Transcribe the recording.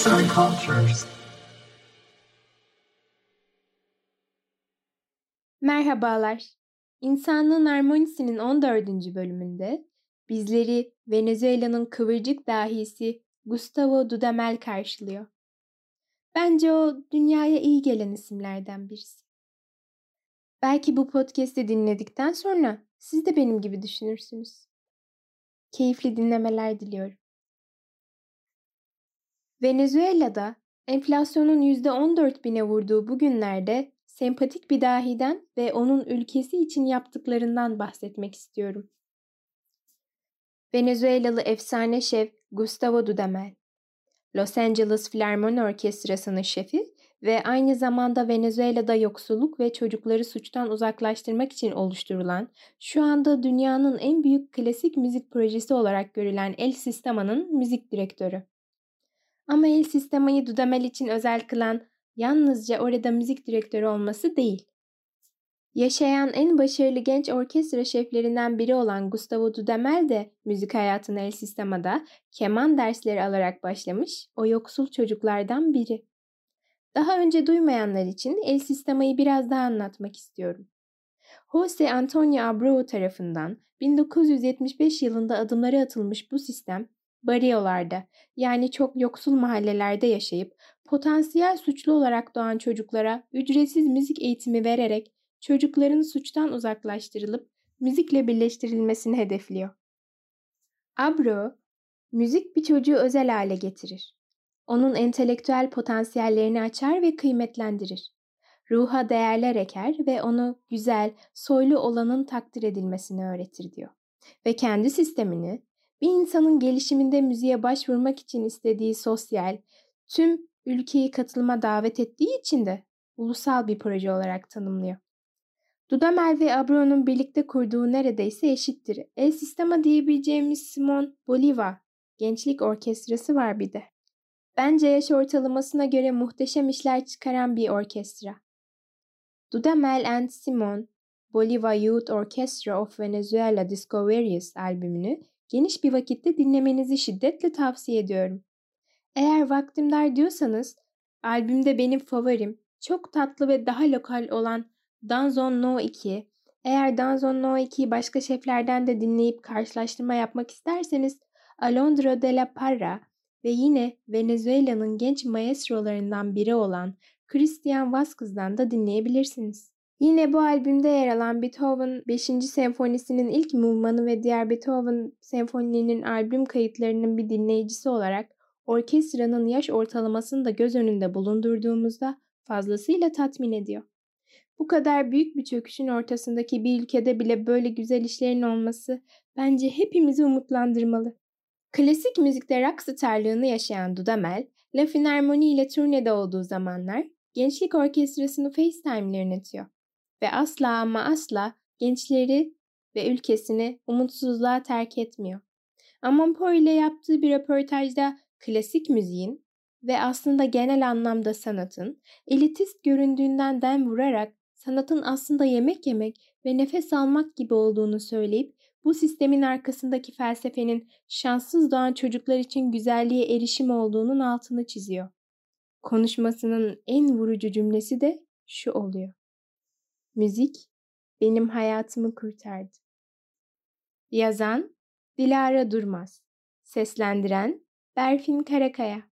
Arts and Cultures. Merhabalar. İnsanlığın Harmonisi'nin 14. bölümünde bizleri Venezuela'nın kıvırcık dahisi Gustavo Dudamel karşılıyor. Bence o dünyaya iyi gelen isimlerden birisi. Belki bu podcast'i dinledikten sonra siz de benim gibi düşünürsünüz. Keyifli dinlemeler diliyorum. Venezuela'da enflasyonun %14 bine vurduğu bu günlerde sempatik bir dahiden ve onun ülkesi için yaptıklarından bahsetmek istiyorum. Venezuelalı efsane şef Gustavo Dudamel, Los Angeles Filarmoni Orkestrası'nın şefi ve aynı zamanda Venezuela'da yoksulluk ve çocukları suçtan uzaklaştırmak için oluşturulan, şu anda dünyanın en büyük klasik müzik projesi olarak görülen El Sistema'nın müzik direktörü. Ama El Sistema'yı Dudamel için özel kılan yalnızca orada müzik direktörü olması değil. Yaşayan en başarılı genç orkestra şeflerinden biri olan Gustavo Dudamel de müzik hayatına El Sistema'da keman dersleri alarak başlamış o yoksul çocuklardan biri. Daha önce duymayanlar için El Sistema'yı biraz daha anlatmak istiyorum. Jose Antonio Abreu tarafından 1975 yılında adımları atılmış bu sistem, bariolarda yani çok yoksul mahallelerde yaşayıp potansiyel suçlu olarak doğan çocuklara ücretsiz müzik eğitimi vererek çocukların suçtan uzaklaştırılıp müzikle birleştirilmesini hedefliyor. Abreu, müzik bir çocuğu özel hale getirir. Onun entelektüel potansiyellerini açar ve kıymetlendirir. Ruha değerler eker ve onu güzel, soylu olanın takdir edilmesini öğretir diyor. Ve kendi sistemini bir insanın gelişiminde müziğe başvurmak için istediği sosyal, tüm ülkeyi katılıma davet ettiği için de ulusal bir proje olarak tanımlıyor. Dudamel ve Abreu'nun birlikte kurduğu neredeyse eşittir. El Sistema diyebileceğimiz Simon Bolivar gençlik orkestrası var bir de. Bence yaş ortalamasına göre muhteşem işler çıkaran bir orkestra. Dudamel and Simon Bolivar Youth Orchestra of Venezuela Discoveries albümünü geniş bir vakitte dinlemenizi şiddetle tavsiye ediyorum. Eğer vaktim dar diyorsanız, albümde benim favorim, çok tatlı ve daha lokal olan Danzon No 2. Eğer Danzon No 2'yi başka şeflerden de dinleyip karşılaştırma yapmak isterseniz Alondra de la Parra ve yine Venezuela'nın genç maestrolarından biri olan Christian Vasquez'dan da dinleyebilirsiniz. Yine bu albümde yer alan Beethoven 5. senfonisinin ilk movmanı ve diğer Beethoven senfonilerinin albüm kayıtlarının bir dinleyicisi olarak orkestranın yaş ortalamasını da göz önünde bulundurduğumuzda fazlasıyla tatmin ediyor. Bu kadar büyük bir çöküşün ortasındaki bir ülkede bile böyle güzel işlerin olması bence hepimizi umutlandırmalı. Klasik müzikte rock starlığını yaşayan Dudamel, La Philharmonie ile turnede olduğu zamanlar gençlik orkestrasını FaceTime'le yönetiyor. Ve asla ama asla gençleri ve ülkesini umutsuzluğa terk etmiyor. Amanpour ile yaptığı bir röportajda klasik müziğin ve aslında genel anlamda sanatın elitist göründüğünden dem vurarak sanatın aslında yemek yemek ve nefes almak gibi olduğunu söyleyip bu sistemin arkasındaki felsefenin şanssız doğan çocuklar için güzelliğe erişim olduğunun altını çiziyor. Konuşmasının en vurucu cümlesi de şu oluyor. Müzik benim hayatımı kurtardı. Yazan Dilara Durmaz Seslendiren Berfin Karakaya